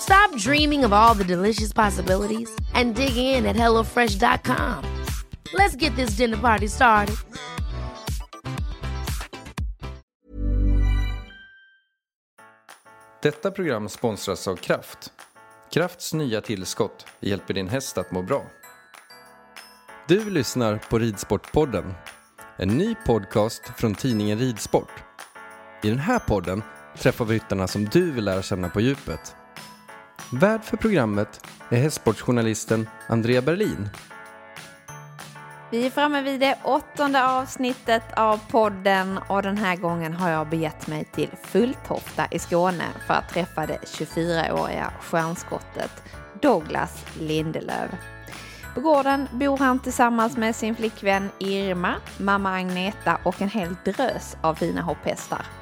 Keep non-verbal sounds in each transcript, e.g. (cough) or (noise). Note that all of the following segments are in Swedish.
Stop dreaming of all the delicious possibilities and dig in at HelloFresh.com. Let's get this dinner party started. Detta program sponsras av Kraft. Krafts nya tillskott hjälper din häst att må bra. Du lyssnar på Ridsportpodden. En ny podcast från tidningen Ridsport. I den här podden träffar vi ryttarna som du vill lära känna på djupet. Värd för programmet är hästsportsjournalisten Andrea Berlin. Vi är framme vid det åttonde avsnittet av podden och den här gången har jag begett mig till Fulltofta i Skåne för att träffa det 24-åriga stjärnskottet Douglas Lindelöf. På gården bor han tillsammans med sin flickvän Irma, mamma Agneta och en hel drös av fina hopphästar.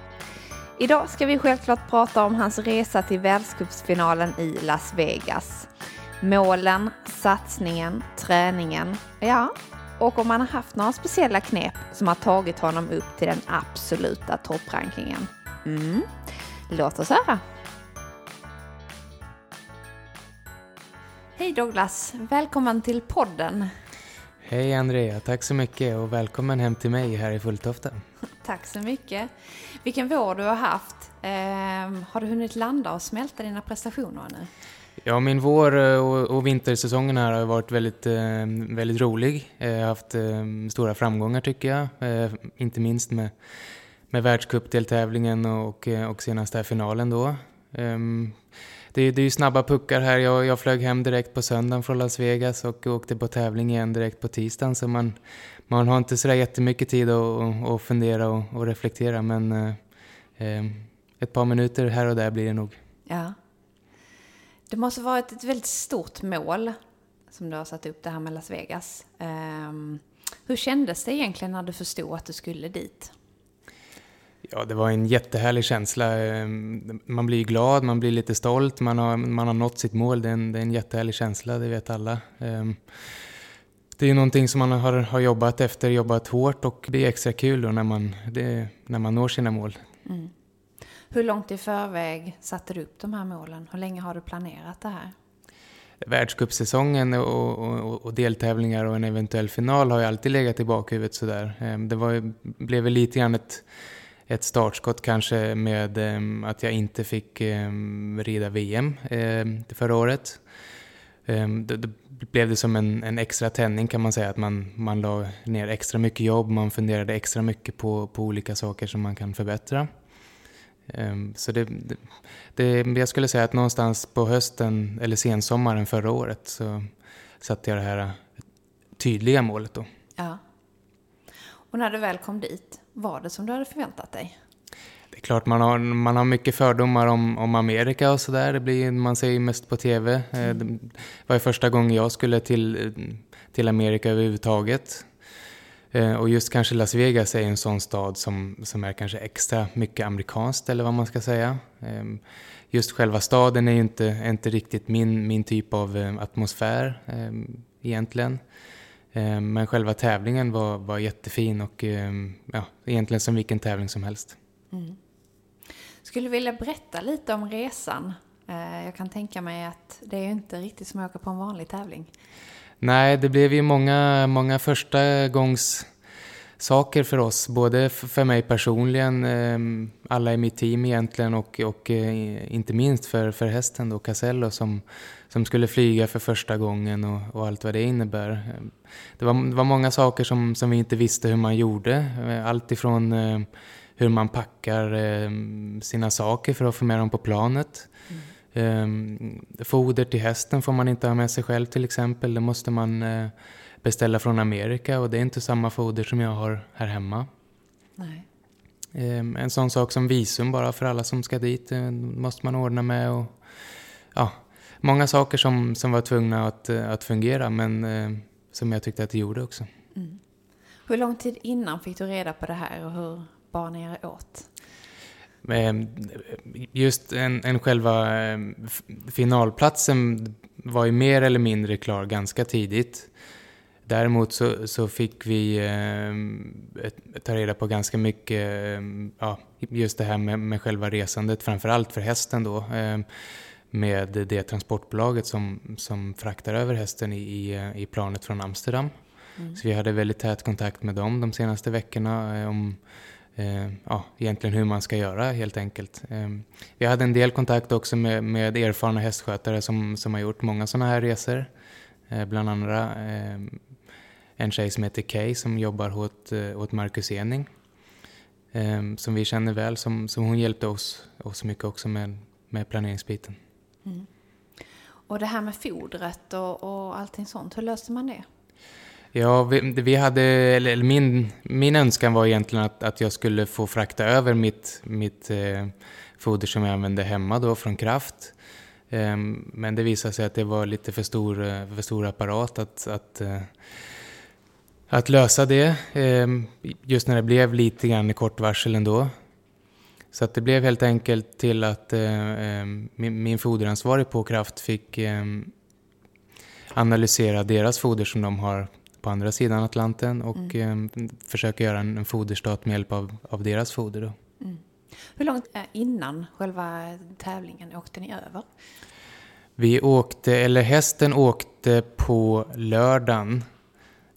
Idag ska vi självklart prata om hans resa till världscupsfinalen i Las Vegas. Målen, satsningen, träningen, ja, och om han har haft några speciella knep som har tagit honom upp till den absoluta topprankingen. Mm. Låt oss höra. Hej Douglas, välkommen till podden. Hej Andrea, tack så mycket och välkommen hem till mig här i Fulltofta. Tack så mycket. Vilken vår du har haft. Eh, har du hunnit landa och smälta dina prestationer nu? Ja, min vår och, och vintersäsongen här har varit väldigt, eh, väldigt rolig. Jag har haft eh, stora framgångar tycker jag. Eh, inte minst med, med världscupdeltävlingen och, och senaste finalen då. Um, det, det är ju snabba puckar här. Jag, jag flög hem direkt på söndagen från Las Vegas och åkte på tävling igen direkt på tisdagen. Så man, man har inte sådär jättemycket tid att, att fundera och, och reflektera. Men eh, ehm, ett par minuter här och där blir det nog. Ja. Det måste varit ett väldigt stort mål som du har satt upp det här med Las Vegas. Um, hur kändes det egentligen när du förstod att du skulle dit? Ja, det var en jättehärlig känsla. Ehm, man blir glad, man blir lite stolt, man har, man har nått sitt mål. Det är, en, det är en jättehärlig känsla, det vet alla. Ehm, det är någonting som man har, har jobbat efter, jobbat hårt och det är extra kul då när man, det, när man når sina mål. Mm. Hur långt i förväg satte du upp de här målen? Hur länge har du planerat det här? Världscupsäsongen och, och, och, deltävlingar och en eventuell final har ju alltid legat i bakhuvudet sådär. Det var, blev väl lite grann ett ett startskott kanske med ehm, att jag inte fick ehm, rida VM ehm, förra året. Då det, det blev det som en, en, extra tändning kan man säga, att man, man la ner extra mycket jobb, man funderade extra mycket på, på olika saker som man kan förbättra. så det, det, det, jag skulle säga att någonstans på hösten eller sensommaren förra året så satte jag det här tydliga målet då. Ja. Och när du väl kom dit, var det som du hade förväntat dig? Det är klart man har, man har mycket fördomar om, om Amerika och sådär. Man ser ju mest på tv. Eh, mm. Det var första gången jag skulle till, till Amerika överhuvudtaget. Eh, och just kanske Las Vegas är en sån stad som, som är kanske extra mycket amerikanskt eller vad man ska säga. Ehm, just själva staden är ju inte, inte riktigt min, min typ av eh, atmosfär ehm, egentligen. Eh, men själva tävlingen var, var jättefin och eh, ja, egentligen som vilken tävling som helst. Mm. Skulle vilja berätta lite om resan. Eh, jag kan tänka mig att det är inte riktigt som att åka på en vanlig tävling. Nej, det blev ju många, många första gångs saker för oss, både för mig personligen, ehm, alla i mitt team egentligen och, och inte minst för, för hästen då, Casello som, som skulle flyga för första gången och, och allt vad det innebär. Det var, det var många saker som, som vi inte visste hur man gjorde, allt ifrån eh, hur man packar ehm, sina saker för att få med dem på planet. Mm. Foder till hästen får man inte ha med sig själv till exempel, det måste man eh, beställa från Amerika och det är inte samma foder som jag har här hemma. Nej. Ehm, en sån sak som visum bara för alla som ska dit eh, måste man ordna med. Och, ja, många saker som, som var tvungna att, eh, att fungera men eh, som jag tyckte att det gjorde också. Mm. Hur lång tid innan fick du reda på det här och hur bar ni er åt? Ehm, just en, en själva finalplatsen var ju mer eller mindre klar ganska tidigt. Däremot så, så fick vi eh, ta reda på ganska mycket, eh, ja, just det här med, med själva resandet, framförallt för hästen då, eh, med det transportbolaget som, som fraktar över hästen i, i, i planet från Amsterdam. Mm. Så vi hade väldigt tät kontakt med dem de senaste veckorna eh, om eh, ja, egentligen hur man ska göra helt enkelt. Eh, vi hade en del kontakt också med, med erfarna hästskötare som, som har gjort många sådana här resor. Bland andra en tjej som heter Kay som jobbar åt, eh, åt Marcus Ening. Um, som vi känner väl, som, som hon hjälpte oss, oss mycket också med, med planeringsbiten. Mm. Och det här med fodret och, och allting sånt, hur löste man det? Ja, vi, vi hade, eller min, min önskan var egentligen att, att jag skulle få frakta över mitt, mitt eh, foder som jag använde hemma då från Kraft. Eh, men det visade sig att det var lite för stor, eh, för stor apparat att, att eh, att lösa det, ehm, just när det blev lite grann i kort varsel ändå. Så att det blev helt enkelt till att eh, ehm, min foderansvarig på Kraft fick ehm, analysera deras foder som de har på andra sidan Atlanten och mm. försöka göra en foderstat med hjälp av, av deras foder. Då. Mm. Hur långt innan själva tävlingen åkte ni över? Vi åkte, eller hästen åkte på lördagen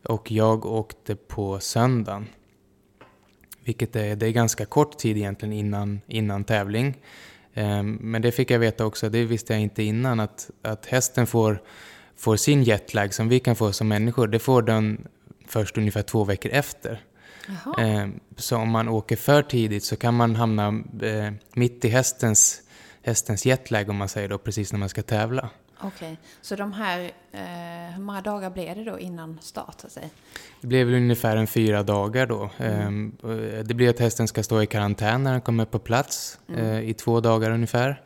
och jag åkte på söndagen. Vilket är, det är ganska kort tid egentligen innan, innan tävling. Ehm, men det fick jag veta också, det visste jag inte innan, att, att hästen får, får sin jetlag som vi kan få som människor, det får den först ungefär två veckor efter. Jaha. Ehm, så om man åker för tidigt så kan man hamna eh, mitt i hästens, hästens jetlag om man säger då, precis när man ska tävla. Okej, okay. så de här, eh, hur många dagar blev det då innan start? Så Det blev väl ungefär en fyra dagar då. Mm. Eh, det blir att hästen ska stå i karantän när den kommer på plats mm. eh, i två dagar ungefär.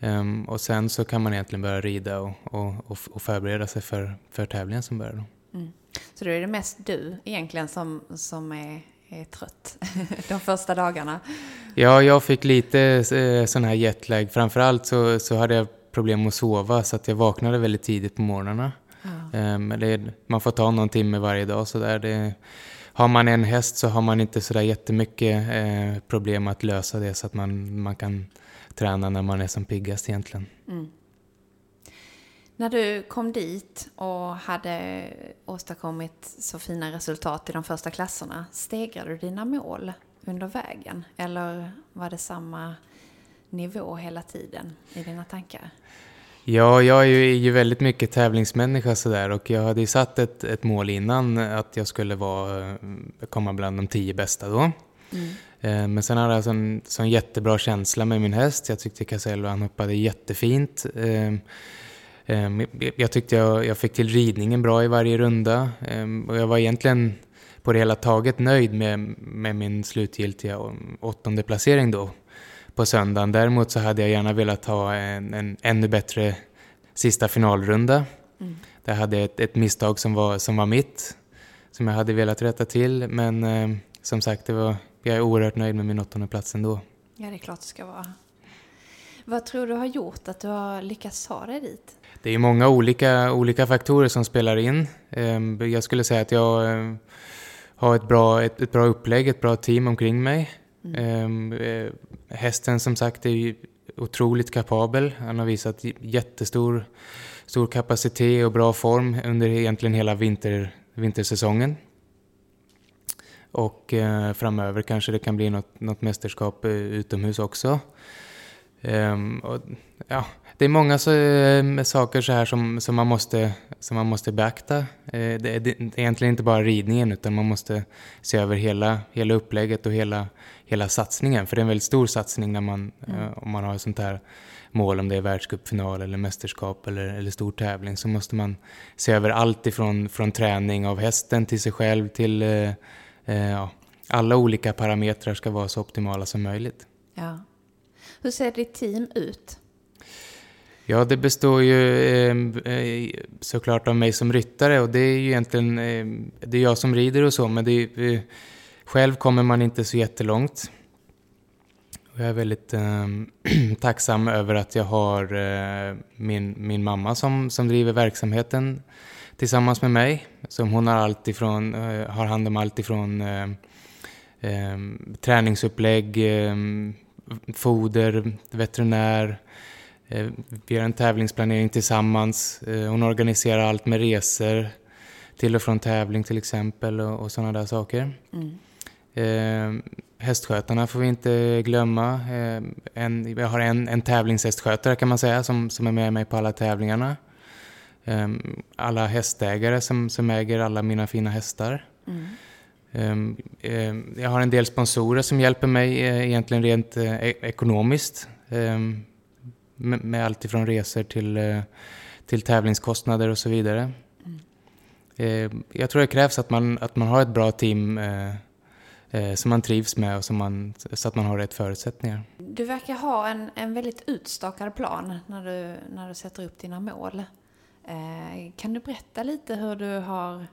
Um, och sen så kan man egentligen börja rida och, och, och förbereda sig för, för tävlingen som börjar då. Mm. Så då är det mest du egentligen som, som är, är trött (laughs) de första dagarna? Ja, jag fick lite eh, sån här jetlag. Framförallt så, så hade jag problem att sova så att jag vaknade väldigt tidigt på morgnarna. Ja. Um, det, man får ta någon timme varje dag så där. Det, har man en häst så har man inte så där jättemycket eh, problem att lösa det så att man, man kan träna när man är som piggast egentligen. Mm. När du kom dit och hade åstadkommit så fina resultat i de första klasserna, stegrade du dina mål under vägen? Eller var det samma nivå hela tiden i dina tankar? Ja, jag är ju, är ju väldigt mycket tävlingsmänniska sådär och jag hade ju satt ett, ett mål innan att jag skulle vara, eh, komma bland de tio bästa då. Mm. Eh, men sen hade jag sån, sån jättebra känsla med min häst. Jag tyckte Casello han hoppade jättefint. Eh, jag tyckte jag, jag fick till ridningen bra i varje runda och jag var egentligen på det hela taget nöjd med, med min slutgiltiga åttonde placering då på söndagen. Däremot så hade jag gärna velat ha en, en ännu bättre sista finalrunda. Mm. Där hade jag ett, ett, misstag som var, som var mitt, som jag hade velat rätta till. Men eh, som sagt, det var, jag är oerhört nöjd med min åttonde plats ändå. Ja, det är klart det ska vara. Vad tror du har gjort att du har lyckats ta dig dit? Det är många olika, olika faktorer som spelar in. Ehm, jag skulle säga att jag eh, har ett bra, ett, ett bra upplägg, ett bra team omkring mig. Mm. Ehm, eh, hästen som sagt är ju otroligt kapabel. Han har visat jättestor stor kapacitet och bra form under egentligen hela vinter, vintersäsongen. Och eh, framöver kanske det kan bli något, något mästerskap eh, utomhus också. Um, och, ja, det är många så, äh, saker så här som, som, man, måste, som man måste beakta. Det, det, det, är egentligen inte bara ridningen utan man måste se över hela, hela upplägget och hela, hela satsningen. För det är en väldigt stor satsning när man, mm. äh, om man har ett sånt här mål, om det är världscupfinal eller mästerskap eller, eller stor tävling, så måste man se över allt ifrån från träning av hästen till sig själv till ja, alla olika parametrar ska vara så optimala som möjligt. Ja. Hur ser ditt team ut? Ja, det består ju ehm, eh, såklart av mig som ryttare och det är ju egentligen eh, det är jag som rider och så, men det är, eh, själv kommer man inte så jättelångt. Och jag är väldigt eh, (clears throat) tacksam över att jag har eh, min, min mamma som, som driver verksamheten tillsammans med mig. Som hon har, allt ifrån, eh, har hand om allt ifrån eh, ehm, träningsupplägg, ehm, foder, veterinär. Eh, vi gör en tävlingsplanering tillsammans. Eh, hon organiserar allt med resor till och från tävling till exempel och, och sådana där saker. Mm. Eh, hästskötarna får vi inte glömma. Eh, en, jag har en, en tävlingshästskötare kan man säga som, som är med mig på alla tävlingarna. Eh, alla hästägare som, som äger alla mina fina hästar. Mm. Ehm, ehm, jag har en del sponsorer som hjälper mig eh, egentligen rent eh, e-, ekonomiskt. Ehm, med allt ifrån resor till, eh, till tävlingskostnader och så vidare. Mm. Jag tror det krävs att man, att man har ett bra team som man trivs med och som man, så att man har rätt förutsättningar. Du verkar ha en, en väldigt utstakad plan när du, när du sätter upp dina mål. Kan du berätta lite hur du har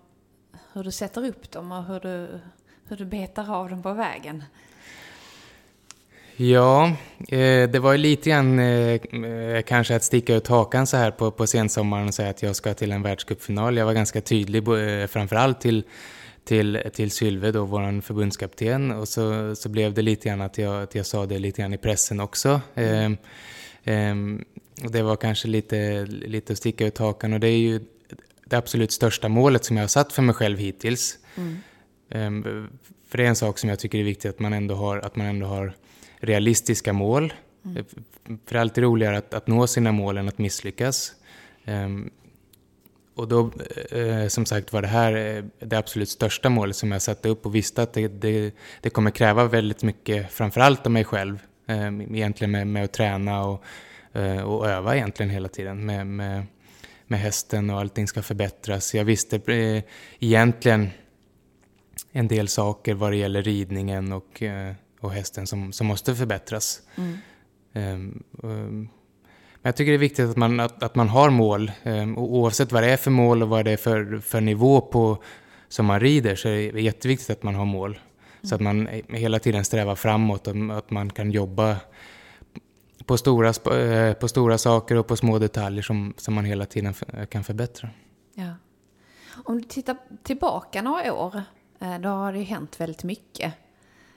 hur du sätter upp dem och hur du, hur du betar av dem på vägen? Ja, eh, det var ju lite grann eh, kanske att sticka ut hakan så här på, på sensommaren och säga att jag ska till en världscupfinal. Jag var ganska tydlig, eh, framförallt till, till, till Sylve, då, vår förbundskapten. Och så, så blev det lite grann att jag, att jag sa det lite grann i pressen också. Mm. Eh, det var kanske lite, lite att sticka ut hakan och det är ju det absolut största målet som jag har satt för mig själv hittills. Mm. Um, för det är en sak som jag tycker är viktigt att man ändå har, att man ändå har realistiska mål. Mm. För det är alltid roligare att, att nå sina mål än att misslyckas. Um, och då, eh, som sagt var det här eh, det absolut största målet som jag satte upp och visste att det, det, det kommer kräva väldigt mycket, framförallt av mig själv, eh, egentligen med, med att träna och, eh, och öva egentligen hela tiden. Med, med, med hästen och allting ska förbättras. Jag visste eh, egentligen en del saker vad det gäller ridningen och, eh, och hästen som, som måste förbättras. Mm. Jag tycker det är viktigt att man, att, att man har mål. Um, oavsett vad det är för mål och vad det är för, för nivå på, som man rider så är det jätteviktigt att man har mål. Mm. Så att man hela tiden strävar framåt och att man kan jobba på stora, eh, på stora saker och på små detaljer som, som man hela tiden kan förbättra. Ja. Om du tittar tillbaka några år, eh, då har det ju hänt väldigt mycket.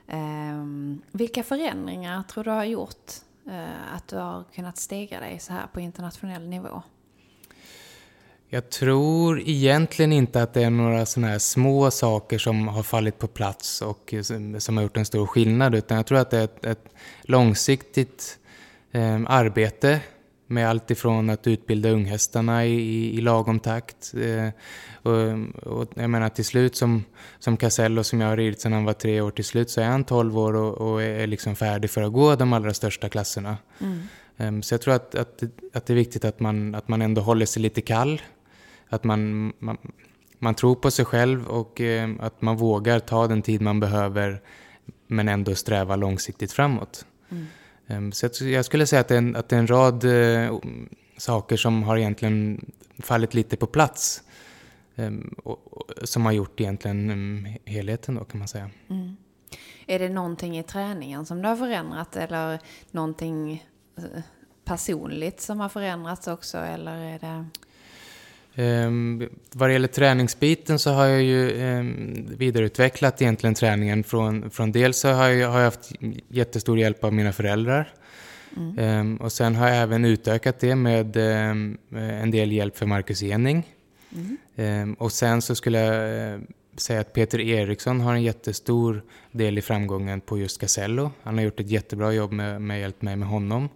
Ehm, vilka förändringar tror du har gjort Eh, att du har kunnat stegra dig så här på internationell nivå? Jag tror egentligen inte att det är några sådana här små saker som har fallit på plats och eh, som har gjort en stor skillnad, utan jag tror att det är ett, ett långsiktigt eh, arbete med allt ifrån att utbilda unghästarna i, i, i lagom takt. Eh, och, och, jag menar till slut som, som Casello som jag har ridit sedan han var tre år, till slut så är han tolv år och, och är liksom färdig för att gå de allra största klasserna. Mm. Um, så jag tror att, att, att det är viktigt att man, att man ändå håller sig lite kall. Att man, man, man tror på sig själv och eh, att man vågar ta den tid man behöver men ändå sträva långsiktigt framåt. Mm. Ehm, så jag skulle säga att det är en, att det är en rad eh, saker som har egentligen fallit lite på plats. Ehm, som har gjort egentligen ehm, helheten då kan man säga. Mm. Är det någonting i träningen som du har förändrat eller någonting eh, personligt som har förändrats också eller är det? Um, vad det gäller träningsbiten så har jag ju um, vidareutvecklat egentligen träningen från, från dels så har jag, har jag haft jättestor hjälp av mina föräldrar mm. um, och sen har jag även utökat det med en del hjälp för Marcus Ening. Mm. och sen så skulle jag uh, säga att Peter Eriksson har en jättestor del i framgången på just Casello. Han har gjort ett jättebra jobb med, med hjälpt mig med honom.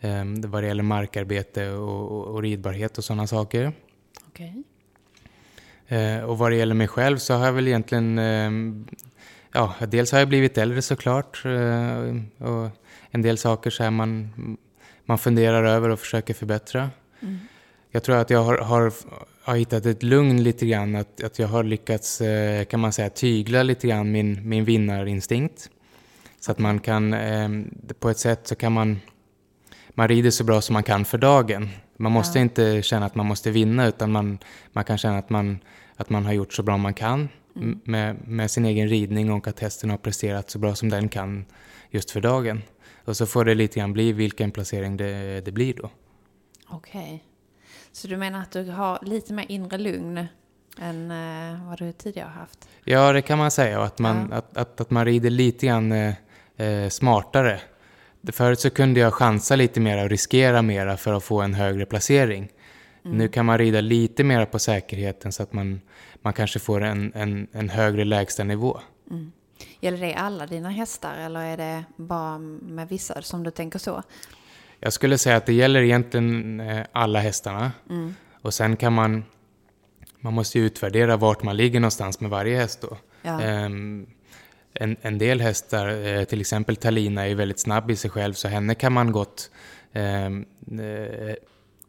Um, vad det gäller markarbete och, och, och ridbarhet och sådana saker. Okay. Eh, och vad det gäller mig själv så har jag väl egentligen, eh, ja, dels har jag blivit äldre såklart. Eh, och en del saker så här man, man funderar över och försöker förbättra. Mm. Jag tror att jag har, har, har hittat ett lugn lite grann, att, att jag har lyckats, eh, kan man säga, tygla lite grann min, min vinnarinstinkt. Så att man kan, eh, på ett sätt så kan man, man rider så bra som man kan för dagen. Man måste ja. inte känna att man måste vinna utan man, man kan känna att man, att man har gjort så bra man kan mm. med, med sin egen ridning och att hästen har presterat så bra som den kan just för dagen. Och så får det lite grann bli vilken placering det, det blir då. Okej. Okay. Så du menar att du har lite mer inre lugn än eh, vad du tidigare har haft? Ja, det kan man säga. Och att man, ja. att, att, att man rider lite grann eh, eh smartare. Förut så kunde jag chansa lite mer och riskera mera för att få en högre placering. Mm. Nu kan man rida lite mer på säkerheten så att man, man kanske får en, en, en högre lägstanivå. Mm. Gäller det alla dina hästar eller är det bara med vissa som du tänker så? Jag skulle säga att det gäller egentligen eh, alla hästarna. Mm. Och sen kan man, man måste ju utvärdera vart man ligger någonstans med varje häst då. Ja. Um, en, en del hästar, eh, till exempel Talina, är väldigt snabb i sig själv så henne kan man gott ehm, eh,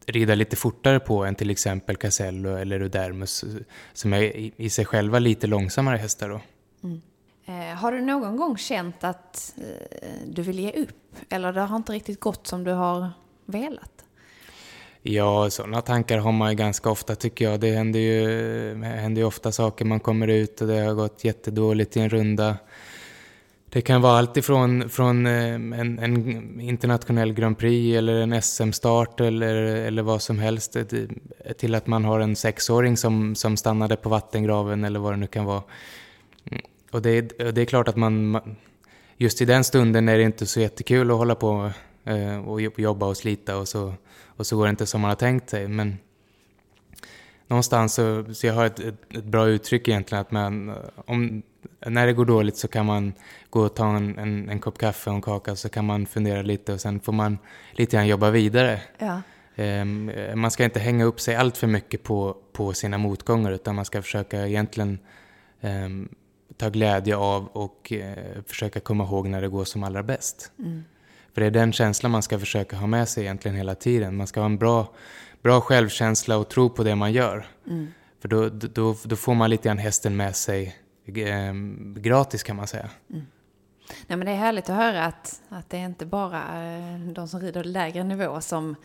rida lite fortare på än till exempel Casello eller Rudermus som är i, i sig själva lite långsammare hästar. Då. Mm. Eh, har du någon gång känt att eh, du vill ge upp eller det har inte riktigt gått som du har velat? Ja, sådana tankar har man ju ganska ofta tycker jag. Det händer ju, händer ju ofta saker, man kommer ut och det har gått jättedåligt i en runda. Det kan vara allt ifrån från eh, en, en internationell Grand Prix eller en SM-start eller, eller vad som helst eh, till att man har en sexåring som, som stannade på vattengraven eller vad det nu kan vara. Mm. Och det, det är klart att man, just i den stunden är det inte så jättekul att hålla på eh, och jobba och slita och så och så går det inte som man har tänkt sig. Men någonstans så, så jag har ett, ett, ett, bra uttryck egentligen att man, om, när det går dåligt så kan man gå och ta en, en, en kopp kaffe och en kaka så kan man fundera lite och sen får man lite grann jobba vidare. Ja. Um, man ska inte hänga upp sig allt för mycket på, på sina motgångar utan man ska försöka egentligen um, ta glädje av och uh, försöka komma ihåg när det går som allra bäst. Mm. För det är den känslan man ska försöka ha med sig egentligen hela tiden. Man ska ha en bra, bra självkänsla och tro på det man gör. Mm. För då, då, då får man lite grann hästen med sig gratis kan man säga. Mm. Nej, men det är härligt att höra att, att det är inte bara eh, de som rider lägre nivå som,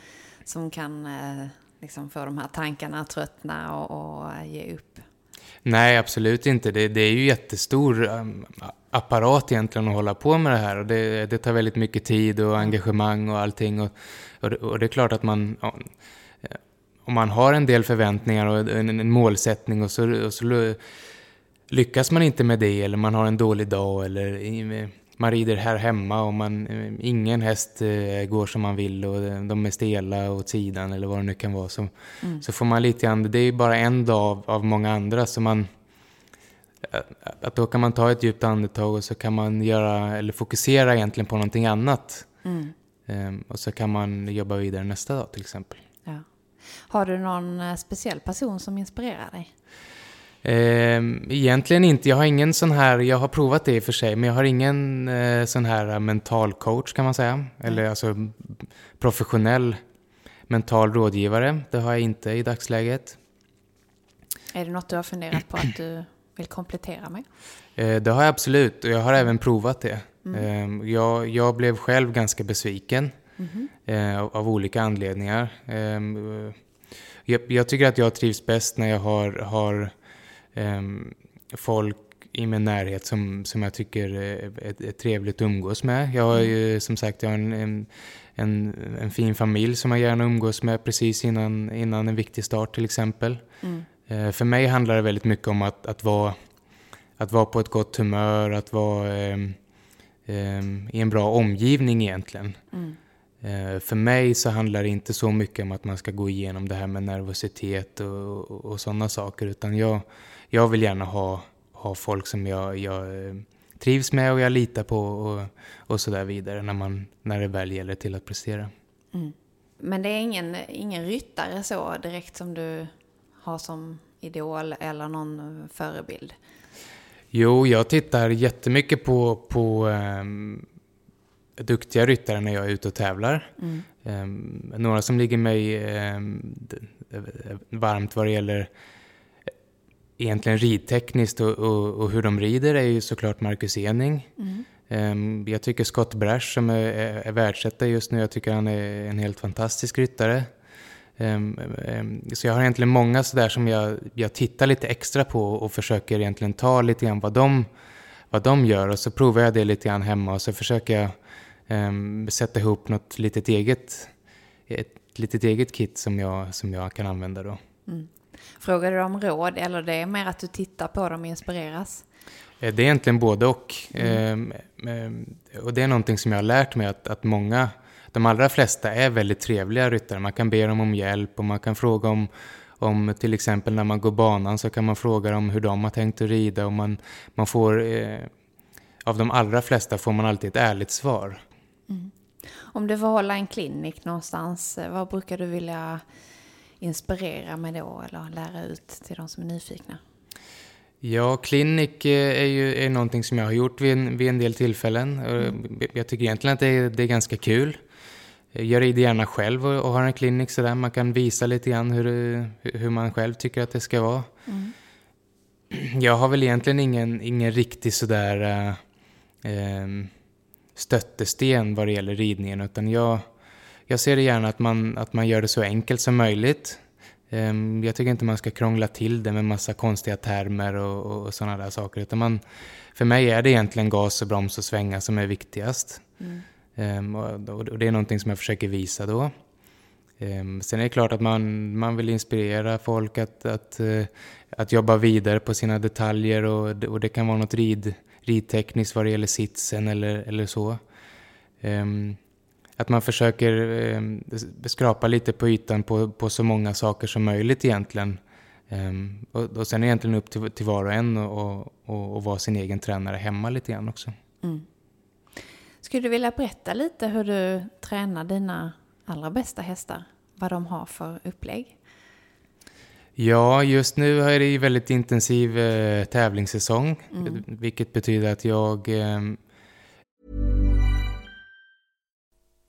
som kan eh, liksom få de här tankarna att tröttna och, och ge upp. Nej, absolut inte. Det, det är ju jättestor um, apparat egentligen att hålla på med det här. Och det, det tar väldigt mycket tid och engagemang och allting. Och, och, det, och det är klart att man... Om man har en del förväntningar och en, en målsättning och så, och så lyckas man inte med det eller man har en dålig dag eller man rider här hemma och man, ingen häst eh, går som man vill och de är stela åt sidan eller vad det nu kan vara. Så, mm. så får man lite grann, det är bara en dag av, av många andra så man att då kan man ta ett djupt andetag och så kan man göra, eller fokusera egentligen på någonting annat. Mm. Ehm, och så kan man jobba vidare nästa dag till exempel. Ja. Har du någon eh, speciell person som inspirerar dig? Ehm, egentligen inte. Jag har ingen sån här, jag har provat det i och för sig, men jag har ingen eh, sån här mental coach kan man säga. Eller alltså professionell mental rådgivare. Det har jag inte i dagsläget. Är det något du har funderat på att du vill komplettera med? Eh, det har jag absolut och jag har även provat det. Mm. Ehm, jag, jag, blev själv ganska besviken mm. av, av, olika anledningar. Ehm, jag, jag, tycker att jag trivs bäst när jag har, har folk i min närhet som, som jag tycker är, är trevligt att umgås med. Jag har ju som sagt jag har en, en, en, en fin familj som jag gärna umgås med precis innan, innan en viktig start till exempel. Mm. Eh, för mig handlar det väldigt mycket om att, att, vara, att vara på ett gott humör, att vara eh, eh, i en bra omgivning egentligen. Mm. Eh, för mig så handlar det inte så mycket om att man ska gå igenom det här med nervositet och, och, och sådana saker, utan jag, jag vill gärna ha, ha folk som jag, jag eh, trivs med och jag litar på och, och så där vidare när, man, när det väl gäller till att prestera. Mm. Men det är ingen, ingen ryttare så direkt som du har som idol eller någon förebild? Jo, jag tittar jättemycket på, på um, duktiga ryttare när jag är ute och tävlar. Mm. Um, några som ligger mig um, varmt vad det gäller egentligen ridtekniskt och, och, och, hur de rider är ju såklart Marcus Ening. Mm. Um, jag tycker Scott Brash som är, är, är världsetta just nu, jag tycker han är en helt fantastisk ryttare. Um, um, så jag har egentligen många sådär som jag, jag tittar lite extra på och försöker egentligen ta lite grann vad de, vad de gör och så provar jag det lite grann hemma och så försöker jag sätta ihop något litet eget, ett litet eget kit som jag, som jag kan använda då. Mm. Frågar du om råd eller det är mer att du tittar på dem och inspireras? Eh, det är egentligen både och. Mm. Ehm, och det är någonting som jag har lärt mig att, att många, de allra flesta är väldigt trevliga ryttare. Man kan be dem om hjälp och man kan fråga om, om till exempel när man går banan så kan man fråga dem hur de har tänkt att rida och man, man får, eh, av de allra flesta får man alltid ett ärligt svar. Mm. Om du får hålla en klinik någonstans, eh, vad brukar du vilja inspirera med då eller lära ut till de som är nyfikna? Ja, klinik eh, är ju är någonting som jag har gjort vid en, vid en del tillfällen. Mm. Jag tycker egentligen att det är, det är ganska kul. Jag rider gärna själv och, och har en klinik sådär. Man kan visa lite grann hur, hur man själv tycker att det ska vara. Mm. (clears throat) Jag har väl egentligen ingen, ingen riktig sådär äh, stöttesten vad det gäller ridningen utan jag, jag ser det gärna att man, att man gör det så enkelt som möjligt. Ehm, jag tycker inte man ska krångla till det med massa konstiga termer och, och sådana där saker. Utan man, för mig är det egentligen gas och broms och svänga som är viktigast. Mm. Um, och, och, det är någonting som jag försöker visa då. Um, sen är det klart att man, man vill inspirera folk att, att, uh, att jobba vidare på sina detaljer och, och det kan vara något rid, ridtekniskt vad det gäller sitsen eller, eller så. Um, att man försöker eh, skrapa lite på ytan på, på så många saker som möjligt egentligen. Um, och, och sen är det egentligen upp till, till var och en och, och, och vara sin egen tränare hemma lite grann också. Mm. Skulle du vilja berätta lite hur du tränar dina allra bästa hästar? Vad de har för upplägg? Ja, just nu är det ju väldigt intensiv eh, tävlingssäsong. Mm. Vilket betyder att jag eh,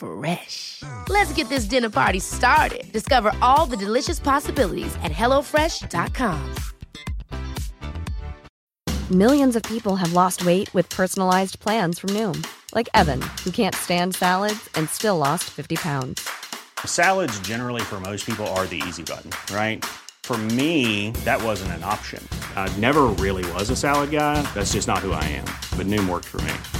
Fresh. Let's get this dinner party started. Discover all the delicious possibilities at hellofresh.com. Millions of people have lost weight with personalized plans from Noom, like Evan, who can't stand salads and still lost 50 pounds. Salads, generally, for most people, are the easy button, right? For me, that wasn't an option. I never really was a salad guy. That's just not who I am. But Noom worked for me.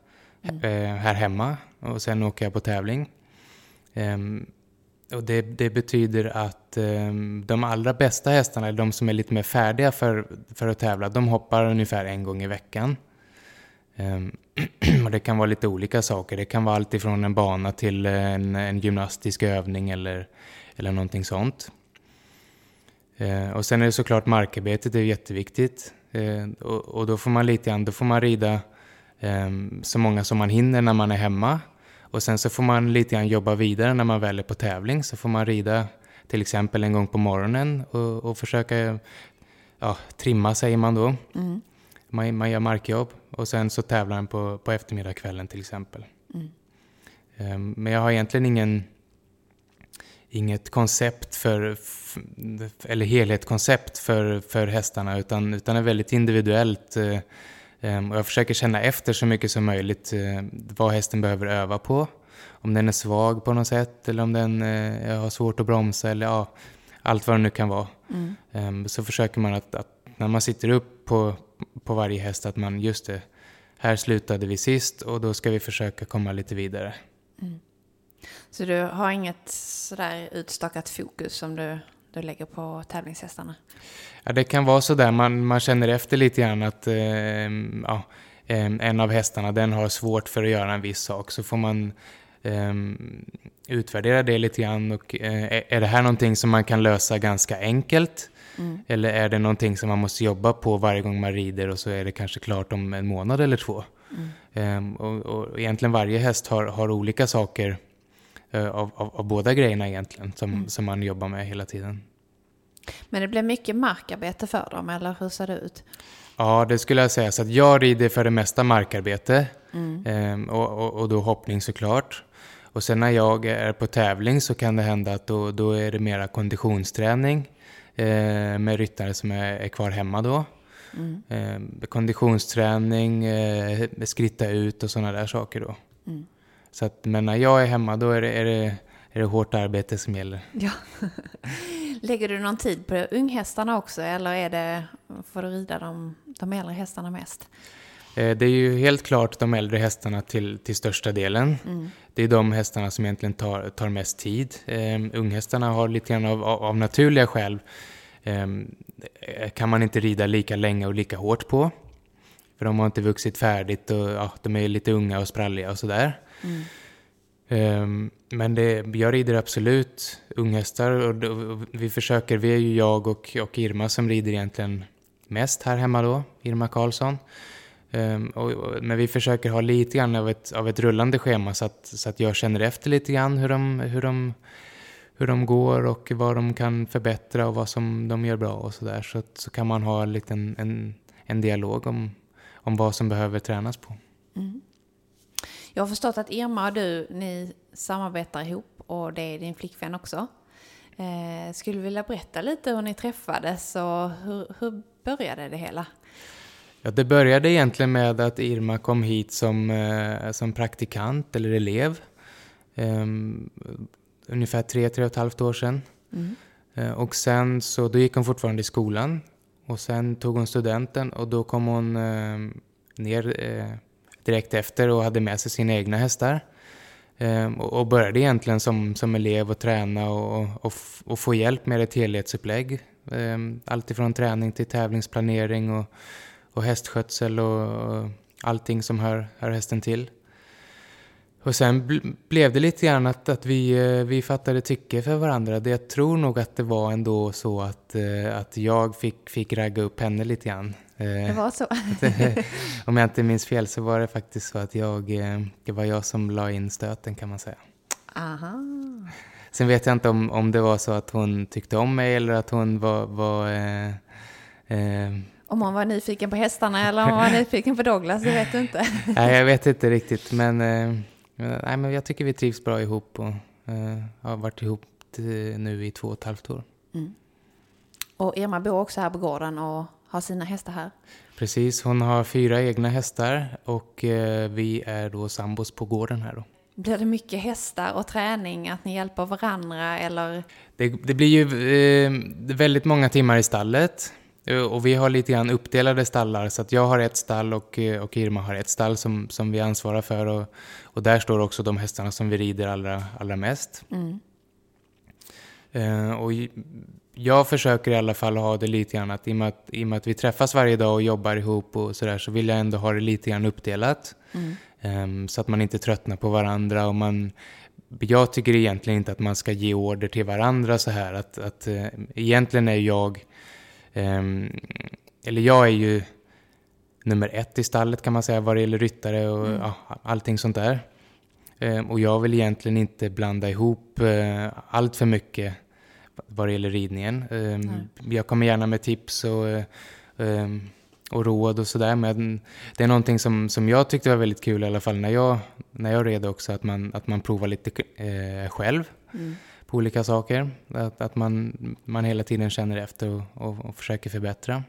Mm. Eh, här hemma och sen åker jag på tävling. Ehm, och det, det betyder att ehm, de allra bästa hästarna, de som är lite mer färdiga för, för att tävla, de hoppar ungefär en gång i veckan. Ehm, (clears throat) och det kan vara lite olika saker. Det kan vara allt ifrån en bana till en, en gymnastisk övning eller, eller någonting sånt. Ehm, och sen är det såklart markarbetet, det är jätteviktigt. Eh, och, och då får man lite grann, då får man rida så många som man hinner när man är hemma. Och sen så får man lite grann jobba vidare när man väl är på tävling. Så får man rida till exempel en gång på morgonen och, och försöka ja, trimma säger man då. Mm. Man, man gör markjobb och sen så tävlar man på, på eftermiddagskvällen till exempel. Mm. Ehm, men jag har egentligen ingen, inget koncept för, eller helhetskoncept för, för hästarna utan, utan är väldigt individuellt. Ehm, Och jag försöker känna efter så mycket som möjligt eh, vad hästen behöver öva på. Om den är svag på något sätt eller om den eh, har svårt att bromsa eller ja, allt vad det nu kan vara. Mm. Ehm, Så försöker man att, att när man sitter upp på, på varje häst att man just det, här slutade vi sist och då ska vi försöka komma lite vidare. Mm. Så du har inget sådär utstakat fokus som du, du lägger på tävlingshästarna? Ja, det kan vara så där, man, man känner efter lite grann att eh, ja, eh, en av hästarna den har svårt för att göra en viss sak. Så får man eh, utvärdera det lite grann. Och, eh, är det här någonting som man kan lösa ganska enkelt? Mm. Eller är det någonting som man måste jobba på varje gång man rider och så är det kanske klart om en månad eller två? Mm. Ehm, och, och egentligen varje häst har, har olika saker av, av, av båda grejerna egentligen som, Mm. som man jobbar med hela tiden. Men det blir mycket markarbete för dem, eller hur ser det ut? Ja, det skulle jag säga. Så att jag rider för det mesta markarbete Mm. ehm, och, och, och då hoppning såklart. Och sen när jag är på tävling så kan det hända att då, då är det mera konditionsträning eh, med ryttare som är, är kvar hemma då. Mm. Eh, konditionsträning, eh, skritta ut och sådana där saker då. Mm. Så att, men när jag är hemma då är det, är, det, är det hårt arbete som gäller. Ja. (laughs) Lägger du någon tid på unghästarna också, eller är det, får du rida de, de äldre hästarna mest? Eh, Det är ju helt klart de äldre hästarna till, till största delen. Mm. Det är de hästarna som egentligen tar, tar mest tid. Um, unghästarna har lite grann av, av, av naturliga skäl um, kan man inte rida lika länge och lika hårt på. För de har inte vuxit färdigt och ja, de är lite unga och spralliga och sådär. Mm. Ehm, men det, jag rider absolut unghästar och, och vi försöker, vi är ju jag och, och Irma som rider egentligen mest här hemma då, Irma Karlsson. Ehm, och, och, men vi försöker ha lite grann av ett, av ett rullande schema så att, så att jag känner efter lite grann hur de, hur, de, hur de går och vad de kan förbättra och vad som de gör bra och sådär. Så, så kan man ha en, liten, en, en dialog om, om vad som behöver tränas på. Mm. Jag har förstått att Irma och du, ni samarbetar ihop och det är din flickvän också. Eh, skulle du vilja berätta lite hur ni träffades och hur, hur började det hela? Ja, det började egentligen med att Irma kom hit som, eh, som praktikant eller elev. Um, ungefär tre, tre och ett halvt år sedan. Mm. Uh, och sen så, då gick hon fortfarande i skolan. Och sen tog hon studenten och då kom hon eh, ner eh, direkt efter och hade med sig sina egna hästar. Eh, och började egentligen som, som elev och träna och, och, och få hjälp med ett helhetsupplägg. Eh, allt ifrån träning till tävlingsplanering och och hästskötsel och allting som hör, hör hästen till. Och sen blev det lite grann att, att vi, eh, vi fattade tycke för varandra. Det, jag tror nog att det var ändå så att, eh, att jag fick, fick ragga upp henne lite grann. Eh, det var så? (laughs) om jag inte minns fel så var det faktiskt så att jag, det var jag som la in stöten kan man säga. Aha. Sen vet jag inte om, om det var så att hon tyckte om mig eller att hon var, var eh, eh, om hon var nyfiken på hästarna eller om hon var nyfiken på Douglas, det vet du inte. (laughs) nej, jag vet inte riktigt. Men, eh, nej, men jag tycker vi trivs bra ihop och eh, har varit ihop nu i två och ett halvt år. Mm. Och Irma bor också här på gården och har sina hästar här? Precis, hon har fyra egna hästar och eh, vi är då sambos på gården här då. Blir det mycket hästar och träning, att ni hjälper varandra eller? Det, det blir ju eh, väldigt många timmar i stallet. Eh, och vi har lite grann uppdelade stallar så att jag har ett stall och, eh, och Irma har ett stall som, som vi ansvarar för och, och där står också de hästarna som vi rider allra, allra mest. Mm. Uh, och jag försöker i alla fall ha det lite grann att i och, med att i och med att vi träffas varje dag och jobbar ihop och sådär så vill jag ändå ha det lite grann uppdelat. Mm. Um, så att man inte tröttnar på varandra och man jag tycker egentligen inte att man ska ge order till varandra så här att, att uh, egentligen är jag eller jag är ju nummer ett i stallet kan man säga vad det gäller ryttare och mm. ja, allting sånt där. Um, och jag vill egentligen inte blanda ihop uh, allt för mycket vad det gäller ridningen. Um, mm. Jag kommer gärna med tips och, och råd och sådär. Men det är någonting som, som jag tyckte var väldigt kul i alla fall när jag, när jag red också. Att man, att man provar lite uh, själv. Mm på olika saker. Att, att man, man hela tiden känner efter och, och, och försöker förbättra.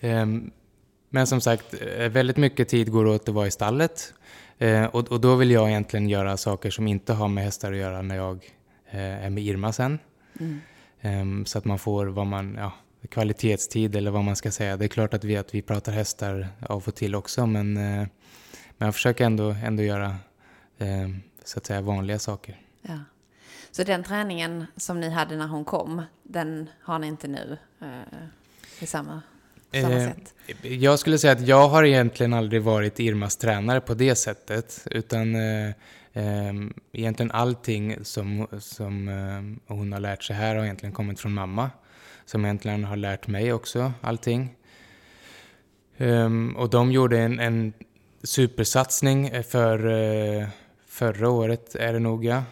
Um, men som sagt, eh, väldigt mycket tid går åt att vara i stallet. Uh, och, och, då vill jag egentligen göra saker som inte har med hästar att göra när jag uh, är med Irma sen. Mm. Um, så att man får vad man, ja, kvalitetstid eller vad man ska säga. Det är klart att vi, att vi pratar hästar av och till också men, uh, men jag försöker ändå, ändå göra så att säga vanliga saker. Ja. Så den träningen som ni hade när hon kom, den har ni inte nu eh, i samma, samma eh, sätt? Jag skulle säga att jag har egentligen aldrig varit Irmas tränare på det sättet. Utan eh, eh, egentligen allting som, som eh, hon har lärt sig här har egentligen kommit från mamma. Som egentligen har lärt mig också allting. Um, och de gjorde en, en supersatsning för uh, förra året, är det nog ja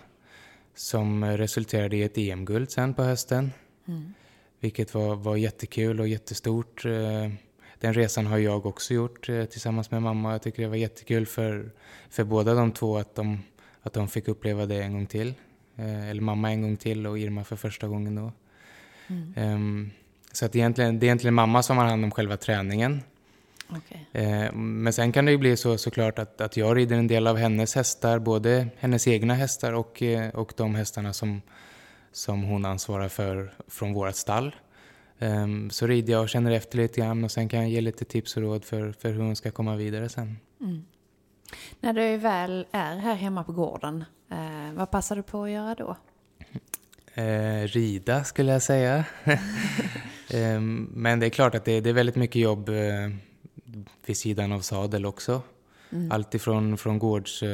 som resulterade i ett EM-guld sen på hösten. Mm. Vilket var, var jättekul och jättestort. Eh, den resan har jag också gjort eh, tillsammans med mamma. Jag tycker det var jättekul för, för båda de två att de, att de fick uppleva det en gång till. Eh, eller mamma en gång till och Irma för första gången då. Mm. Um, så att egentligen, det är egentligen mamma som har hand om själva träningen. Okay. Eh, men sen kan det ju bli så såklart att, att jag rider en del av hennes hästar, både hennes egna hästar och, eh, och de hästarna som, som hon ansvarar för från vårt stall. Um, så rider jag och känner efter lite grann och sen kan jag ge lite tips och råd för, för hur hon ska komma vidare sen. Mm. När du väl är här hemma på gården, eh, vad passar du på att göra då? Eh, rida skulle jag säga. (laughs) eh, men det är klart att det, det är väldigt mycket jobb vid sidan av sadel också. Mm. Allt ifrån från gårds, uh,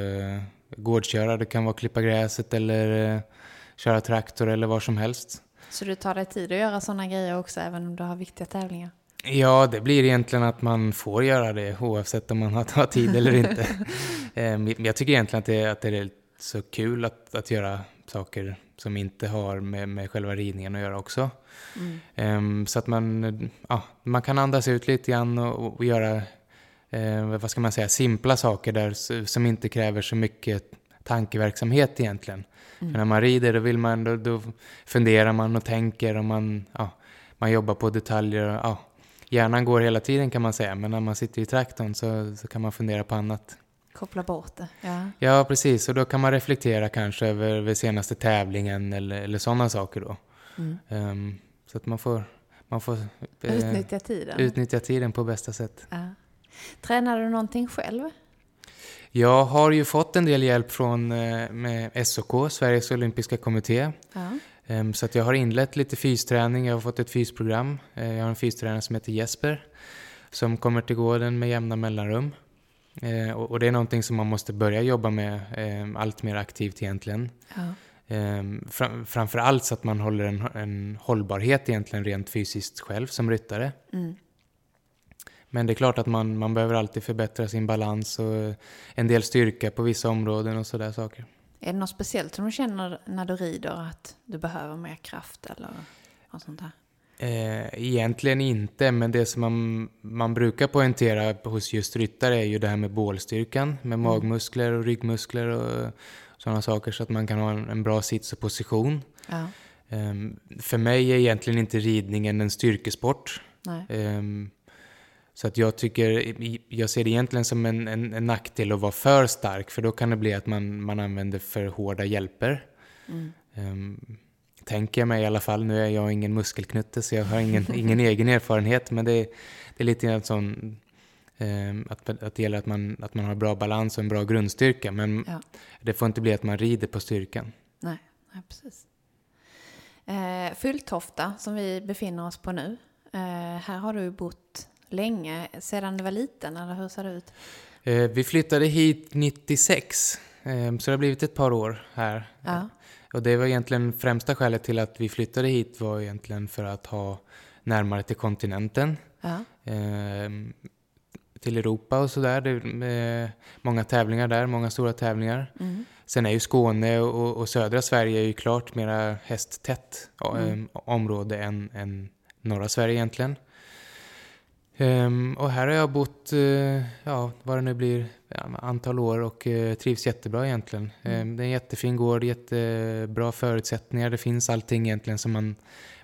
gårdsköra, det kan vara klippa gräset eller uh, köra traktor eller vad som helst. Så du tar dig tid att göra sådana grejer också även om du har viktiga tävlingar? Ja, det blir egentligen att man får göra det oavsett om man har tid eller inte. (laughs) um, jag tycker egentligen att det, att det är så kul att, att göra saker som inte har med, med själva ridningen att göra också. Mm. Um, så att man, ja, man kan andas ut lite grann och, och göra, uh, vad ska man säga, simpla saker där som inte kräver så mycket tankeverksamhet egentligen. Mm. För när man rider då, vill man, då, då funderar man och tänker och man, ja, man jobbar på detaljer. Och, ja, hjärnan går hela tiden kan man säga, men när man sitter i traktorn så, så kan man fundera på annat. Koppla bort det, ja. Ja, precis. Och då kan man reflektera kanske över, över senaste tävlingen eller, eller sådana saker då. Mm. Um, så att man får, man får eh, utnyttja tiden. Utnyttja tiden på bästa sätt. Ja. Tränar du någonting själv? Jag har ju fått en del hjälp från eh, med SOK, Sveriges Olympiska Kommitté. Ja. Um, så att jag har inlett lite fysträning, jag har fått ett fysprogram. Uh, jag har en fystränare som heter Jesper som kommer till gården med jämna mellanrum. Uh, och, och, det är någonting som man måste börja jobba med um, allt mer aktivt egentligen. Ja. Um, fram, framför allt så att man håller en, en hållbarhet egentligen rent fysiskt själv som ryttare. Mm. Men det är klart att man, man behöver alltid förbättra sin balans och en del styrka på vissa områden och sådär saker. Är det något speciellt som du känner när du rider att du behöver mer kraft eller något sånt här? Eh, egentligen inte, men det som man, man brukar poängtera hos just ryttare är ju det här med bålstyrkan, med mm. magmuskler och ryggmuskler och sådana saker så att man kan ha en, en bra sits och position. Ja. Eh, för mig är egentligen inte ridningen en styrkesport. Eh, så att jag tycker, jag ser det egentligen som en, en, en, nackdel att vara för stark för då kan det bli att man, man använder för hårda hjälper. Mm. Tänker jag mig i alla fall. Nu är jag ingen muskelknutte så jag har ingen, (laughs) ingen egen erfarenhet men det, det är lite grann sån um, att, att det gäller att man, att man har bra balans och en bra grundstyrka men ja. det får inte bli att man rider på styrkan. Nej, nej precis. Eh, Fulltofta som vi befinner oss på nu. Eh, här har du bott länge, sedan du var liten, eller hur ser det ut? Eh, vi flyttade hit 96, eh, så det har blivit ett par år här. Ja. Och det var egentligen främsta skälet till att vi flyttade hit var egentligen för att ha närmare till kontinenten. Ja. Eh, till Europa och sådär. Det är många tävlingar där, många stora tävlingar. Mm. Sen är ju Skåne och, och, södra Sverige är ju klart mera hästtätt mm. område än, än norra Sverige egentligen. Um, och här har jag bott, uh, ja, vad det nu blir, ja, antal år och uh, trivs jättebra egentligen. Mm. Um, det är en jättefin gård, jättebra förutsättningar. Det finns allting egentligen som man,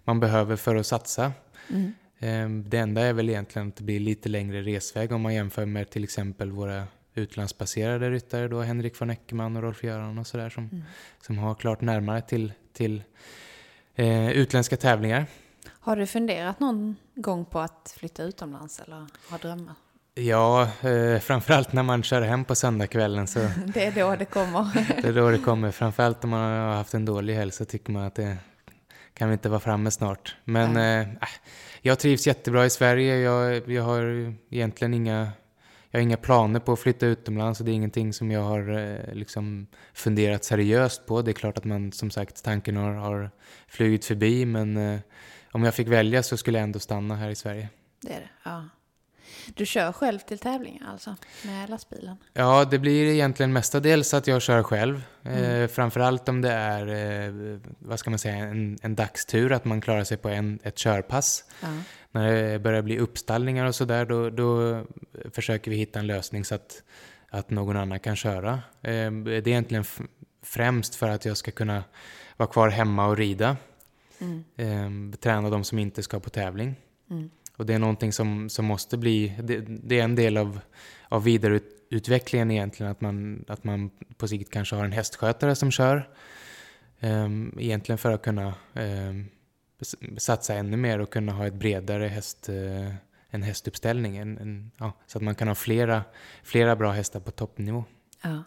man behöver för att satsa. Mm. Um, det enda är väl egentligen att det blir lite längre resväg om man jämför med till exempel våra utlandsbaserade ryttare då, Henrik von Eckermann och Rolf-Göran och sådär som, mm. som har klart närmare till, till uh, utländska tävlingar. Har du funderat någon gång på att flytta utomlands eller har drömmar? Ja, eh, framförallt när man kör hem på söndagskvällen. Så (laughs) det är då det kommer. (laughs) det är då det kommer. Framförallt om man har haft en dålig helg så tycker man att det kan vi inte vara framme snart. Men eh, äh, jag trivs jättebra i Sverige. Jag, jag har egentligen inga, jag har inga planer på att flytta utomlands och det är ingenting som jag har eh, liksom funderat seriöst på. Det är klart att man som sagt, tanken har, har flugit förbi men eh, om jag fick välja så skulle jag ändå stanna här i Sverige. Det är det, ja. Du kör själv till tävlingar alltså, med lastbilen? Ja, det blir egentligen mestadels att jag kör själv. Mm. Eh, framförallt om det är, eh, vad ska man säga, en, en dagstur, att man klarar sig på en, ett körpass. Ja. När det börjar bli uppstallningar och sådär, då, då försöker vi hitta en lösning så att, att någon annan kan köra. Eh, det är egentligen främst för att jag ska kunna vara kvar hemma och rida. Mm. Eh, träna de som inte ska på tävling. Mm. Och det är någonting som, som måste bli, det, det är en del av, av vidareutvecklingen egentligen, att man, att man på sikt kanske har en hästskötare som kör. Eh, egentligen för att kunna eh, satsa ännu mer och kunna ha ett bredare häst, eh, en hästuppställning. En, en, ja, så att man kan ha flera, flera bra hästar på toppnivå. Ja.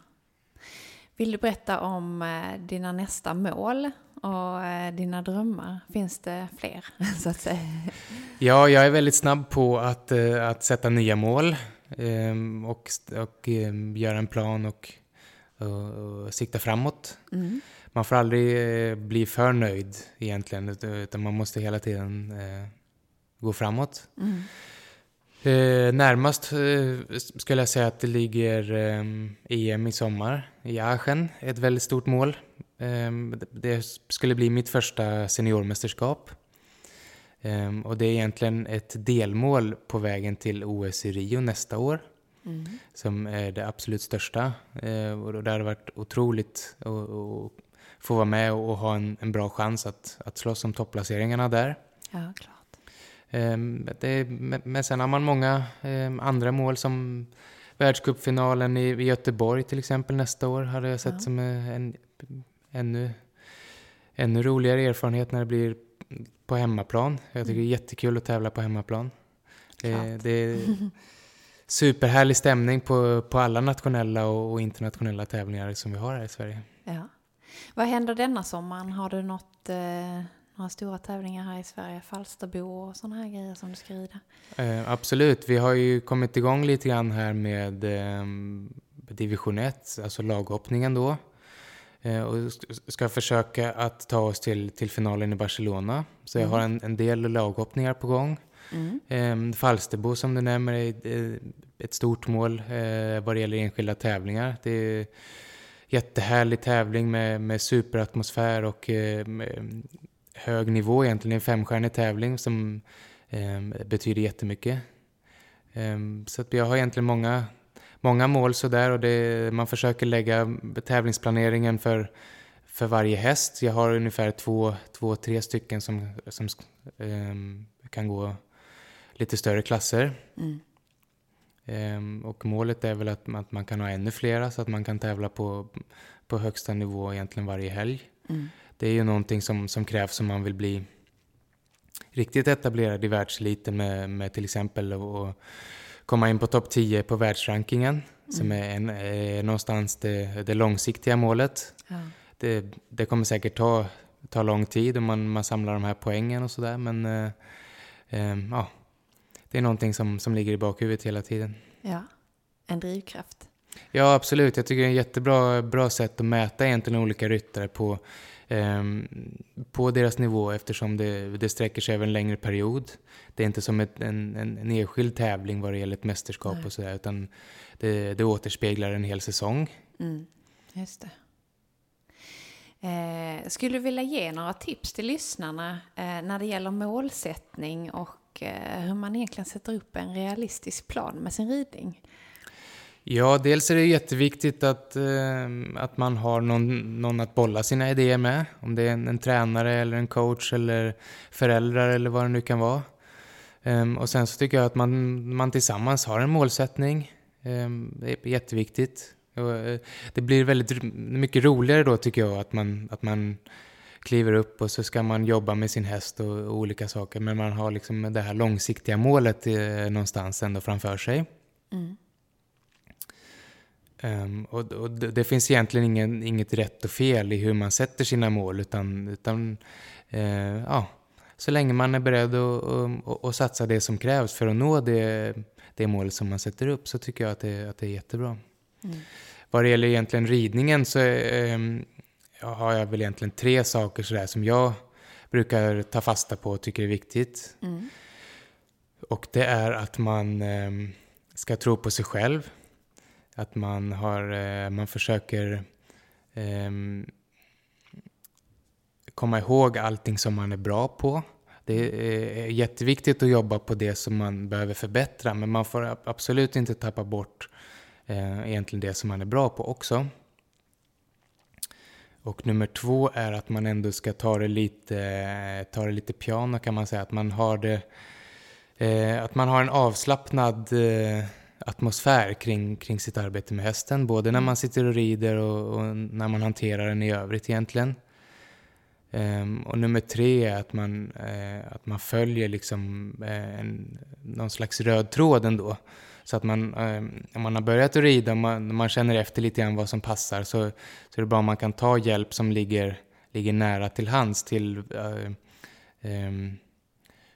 Vill du berätta om eh, dina nästa mål och eh, dina drömmar? Finns det fler, (laughs) så att säga? Ja, jag är väldigt snabb på att, eh, att sätta nya mål ehm, och, och ehm, göra en plan och, och, och sikta framåt. Mm. Man får aldrig bli för nöjd egentligen, utan man måste hela tiden gå framåt. Mm. Eh, närmast eh, skulle jag säga att det ligger eh, EM i sommar i Aachen, ett väldigt stort mål. Eh, det skulle bli mitt första seniormästerskap. Eh, och det är egentligen ett delmål på vägen till OS i Rio nästa år. Mm. som är det absolut största. Eh, och det hade varit otroligt att, få vara med och ha en, en bra chans att, att slåss om topplaceringarna där. Ja, klart. Ehm, Det, men sen har man många ehm, andra mål som världscupfinalen i, Göteborg till exempel nästa år hade jag sett Ja. som en ännu, ännu roligare erfarenhet när det blir på hemmaplan. Jag tycker det är jättekul att tävla på hemmaplan. Det, det är (laughs) superhärlig stämning på, på alla nationella och, och internationella tävlingar som vi har här i Sverige. Ja. Vad händer denna sommaren? Har du något, eh, några stora tävlingar här i Sverige? Falsterbo och sådana här grejer som du ska rida? Eh, absolut, vi har ju kommit igång lite grann här med eh, division 1, alltså laghoppningen då. Eh, och sk- ska försöka att ta oss till, till finalen i Barcelona. Så jag Mm. har en, en del laghoppningar på gång. Mm. Eh, Falsterbo som du nämner är eh, ett stort mål eh, vad det gäller enskilda tävlingar. Det är jättehärlig tävling med, med superatmosfär och eh, med hög nivå egentligen. En femstjärnig tävling som eh, betyder jättemycket. Eh, så att jag har egentligen många, många mål sådär och det, man försöker lägga tävlingsplaneringen för, för varje häst. Jag har ungefär två, två tre stycken som, som eh, kan gå lite större klasser. Mm. Ehm, och målet är väl att, att man kan ha ännu flera så att man kan tävla på, på högsta nivå egentligen varje helg. Mm. Det är ju någonting som, som krävs om man vill bli riktigt etablerad i världseliten med, med till exempel att komma in på topp 10 på världsrankingen som är, en, är någonstans det, det långsiktiga målet. Ja. Det, det kommer säkert ta, ta lång tid om man, man samlar de här poängen och sådär men eh, eh, ja, det är någonting som, som ligger i bakhuvudet hela tiden. ja, en drivkraft. Ja, absolut. Jag tycker det är ett jättebra bra sätt att mäta egentligen olika ryttare på, på deras nivå eftersom det, det sträcker sig över en längre period. Det är inte som ett, en, en, en enskild tävling vad det gäller ett mästerskap Nej. och sådär utan det, det återspeglar en hel säsong. Mm. Just det. Eh, skulle du vilja ge några tips till lyssnarna eh, när det gäller målsättning och eh, hur man egentligen sätter upp en realistisk plan med sin ridning? Ja, dels är det jätteviktigt att, ehm, att man har någon, någon att bolla sina idéer med. Om det är en, en tränare eller en coach eller föräldrar eller vad det nu kan vara. Ehm, och sen så tycker jag att man, man tillsammans har en målsättning. Ehm, det är jätteviktigt. Och, eh, det blir väldigt mycket roligare då tycker jag att man, att man kliver upp och så ska man jobba med sin häst och, och olika saker. Men man har liksom det här långsiktiga målet eh, någonstans ändå framför sig. Mm. Ehm, och och det, det finns egentligen ingen, inget rätt och fel i hur man sätter sina mål utan, utan eh, ja, så länge man är beredd att, satsa det som krävs för att nå det, det mål som man sätter upp så tycker jag att det, att det är jättebra. Mm. Vad det gäller egentligen ridningen så ja, har jag väl egentligen tre saker sådär som jag brukar ta fasta på och tycker är viktigt. Mm. Och det är att man ehm, ska tro på sig själv. Att man, har, eh, man försöker ehm, komma ihåg allting som man är bra på. Det är eh, jätteviktigt att jobba på det som man behöver förbättra men man får absolut inte tappa bort eh, egentligen det som man är bra på också. Och nummer två är att man ändå ska ta det lite, ta det lite piano kan man säga. Att man har, det, eh, att man har en avslappnad eh, atmosfär kring, kring sitt arbete med hästen. Både när man sitter och rider och, och när man hanterar den i övrigt egentligen. Ehm, och nummer tre är att man, eh, att man följer liksom, eh, en, någon slags röd tråd ändå. Så att man, eh, om man har börjat att rida och man, man känner efter lite grann vad som passar så, så är det bra om man kan ta hjälp som ligger, ligger nära till hands till, eh, ehm,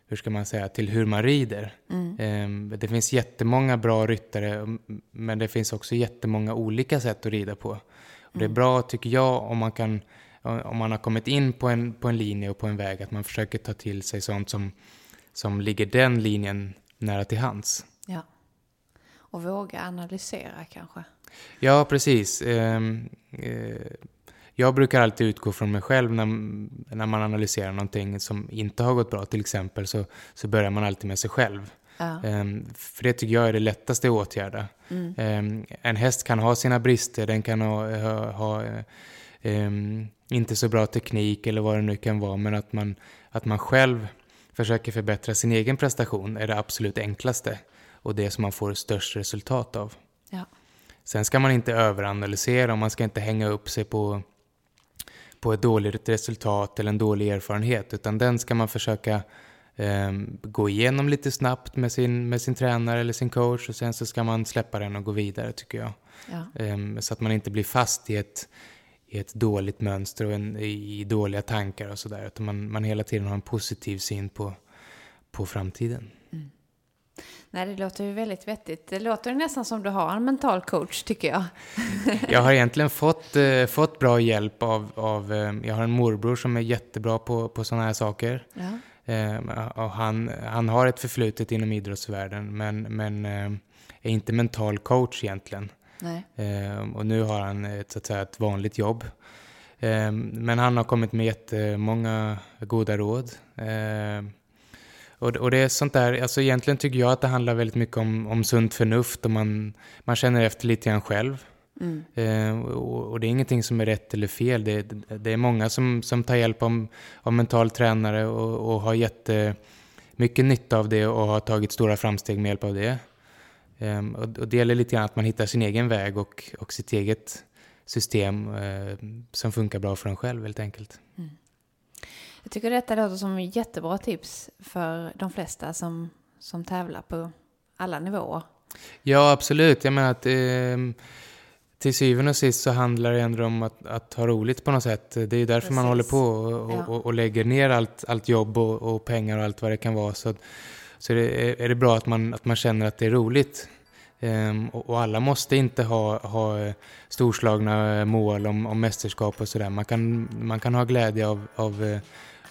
hur ska man säga, till hur man rider. Mm. Ehm, det finns jättemånga bra ryttare men det finns också jättemånga olika sätt att rida på. Och det är Mm. bra, tycker jag, om man kan om man har kommit in på en, på en linje och på en väg, att man försöker ta till sig sånt som, som ligger den linjen nära till hands. Ja. Och våga analysera kanske. Ja, precis. Ehm, eh, Jag brukar alltid utgå från mig själv när, när man analyserar någonting som inte har gått bra till exempel, så, så börjar man alltid med sig själv. Ja. Ehm, för det tycker jag är det lättaste att åtgärda. Mm. Ehm, en häst kan ha sina brister, den kan ha, ha, ha ehm, inte så bra teknik eller vad det nu kan vara, men att man, att man själv försöker förbättra sin egen prestation är det absolut enklaste och det som man får störst resultat av. Ja. Sen ska man inte överanalysera och man ska inte hänga upp sig på, på ett dåligt resultat eller en dålig erfarenhet, utan den ska man försöka eh, gå igenom lite snabbt med sin, med sin tränare eller sin coach och sen så ska man släppa den och gå vidare tycker jag. Ja. Eh, så att man inte blir fast i ett, i ett dåligt mönster och en, i dåliga tankar och sådär, utan man, man hela tiden har en positiv syn på, på framtiden. Nej, det låter ju väldigt vettigt. Det låter nästan som du har en mental coach, tycker jag. (laughs) Jag har egentligen fått, eh, fått bra hjälp av, av eh, jag har en morbror som är jättebra på, på sådana här saker. Ja. Eh, och han, han har ett förflutet inom idrottsvärlden men, men eh, är inte mental coach egentligen. Nej. Eh, och nu har han ett, så att säga, ett vanligt jobb. Eh, men han har kommit med jättemånga goda råd. Eh, och, och det är sånt där, alltså egentligen tycker jag att det handlar väldigt mycket om, om sunt förnuft och man, man känner efter lite grann själv. Mm. Eh, och, och det är ingenting som är rätt eller fel. Det, det är många som, som tar hjälp om, av mental tränare och, och har jättemycket nytta av det och har tagit stora framsteg med hjälp av det. Eh, och, och det gäller lite grann att man hittar sin egen väg och, och sitt eget system eh, som funkar bra för en själv helt enkelt. Jag tycker detta låter som jättebra tips för de flesta som, som tävlar på alla nivåer. Ja, absolut. Jag menar att eh, till syvende och sist så handlar det ändå om att, att ha roligt på något sätt. Det är ju därför man Precis. håller på och, Ja. och, och lägger ner allt, allt jobb och, och pengar och allt vad det kan vara. Så, så det är, är det bra att man, att man känner att det är roligt. Ehm, och, och alla måste inte ha, ha storslagna mål om, om mästerskap och sådär. Man kan, man kan ha glädje av, av, eh,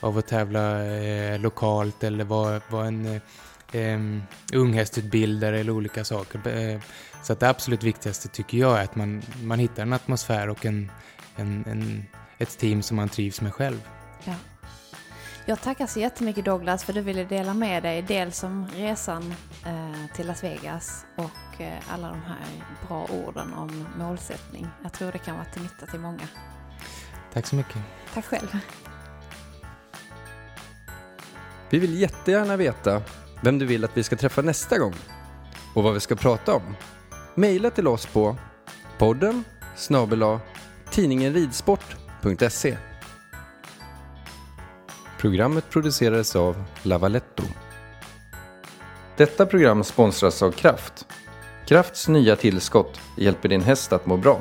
av att tävla eh, lokalt eller vara, vara en eh, unghästutbildare eller olika saker. Eh, Så att det absolut viktigaste tycker jag är att man, man hittar en atmosfär och en, en, en, ett team som man trivs med själv. Ja. Jag tackar så jättemycket Douglas för att du ville dela med dig dels om resan eh, till Las Vegas och eh, alla de här bra orden om målsättning. Jag tror det kan vara till nytta till många. Tack så mycket. Tack själv. Vi vill jättegärna veta vem du vill att vi ska träffa nästa gång och vad vi ska prata om. Maila till oss på podden snabel tidningenridsport.se Programmet producerades av Lavaletto. Detta program sponsras av Kraft. Krafts nya tillskott hjälper din häst att må bra.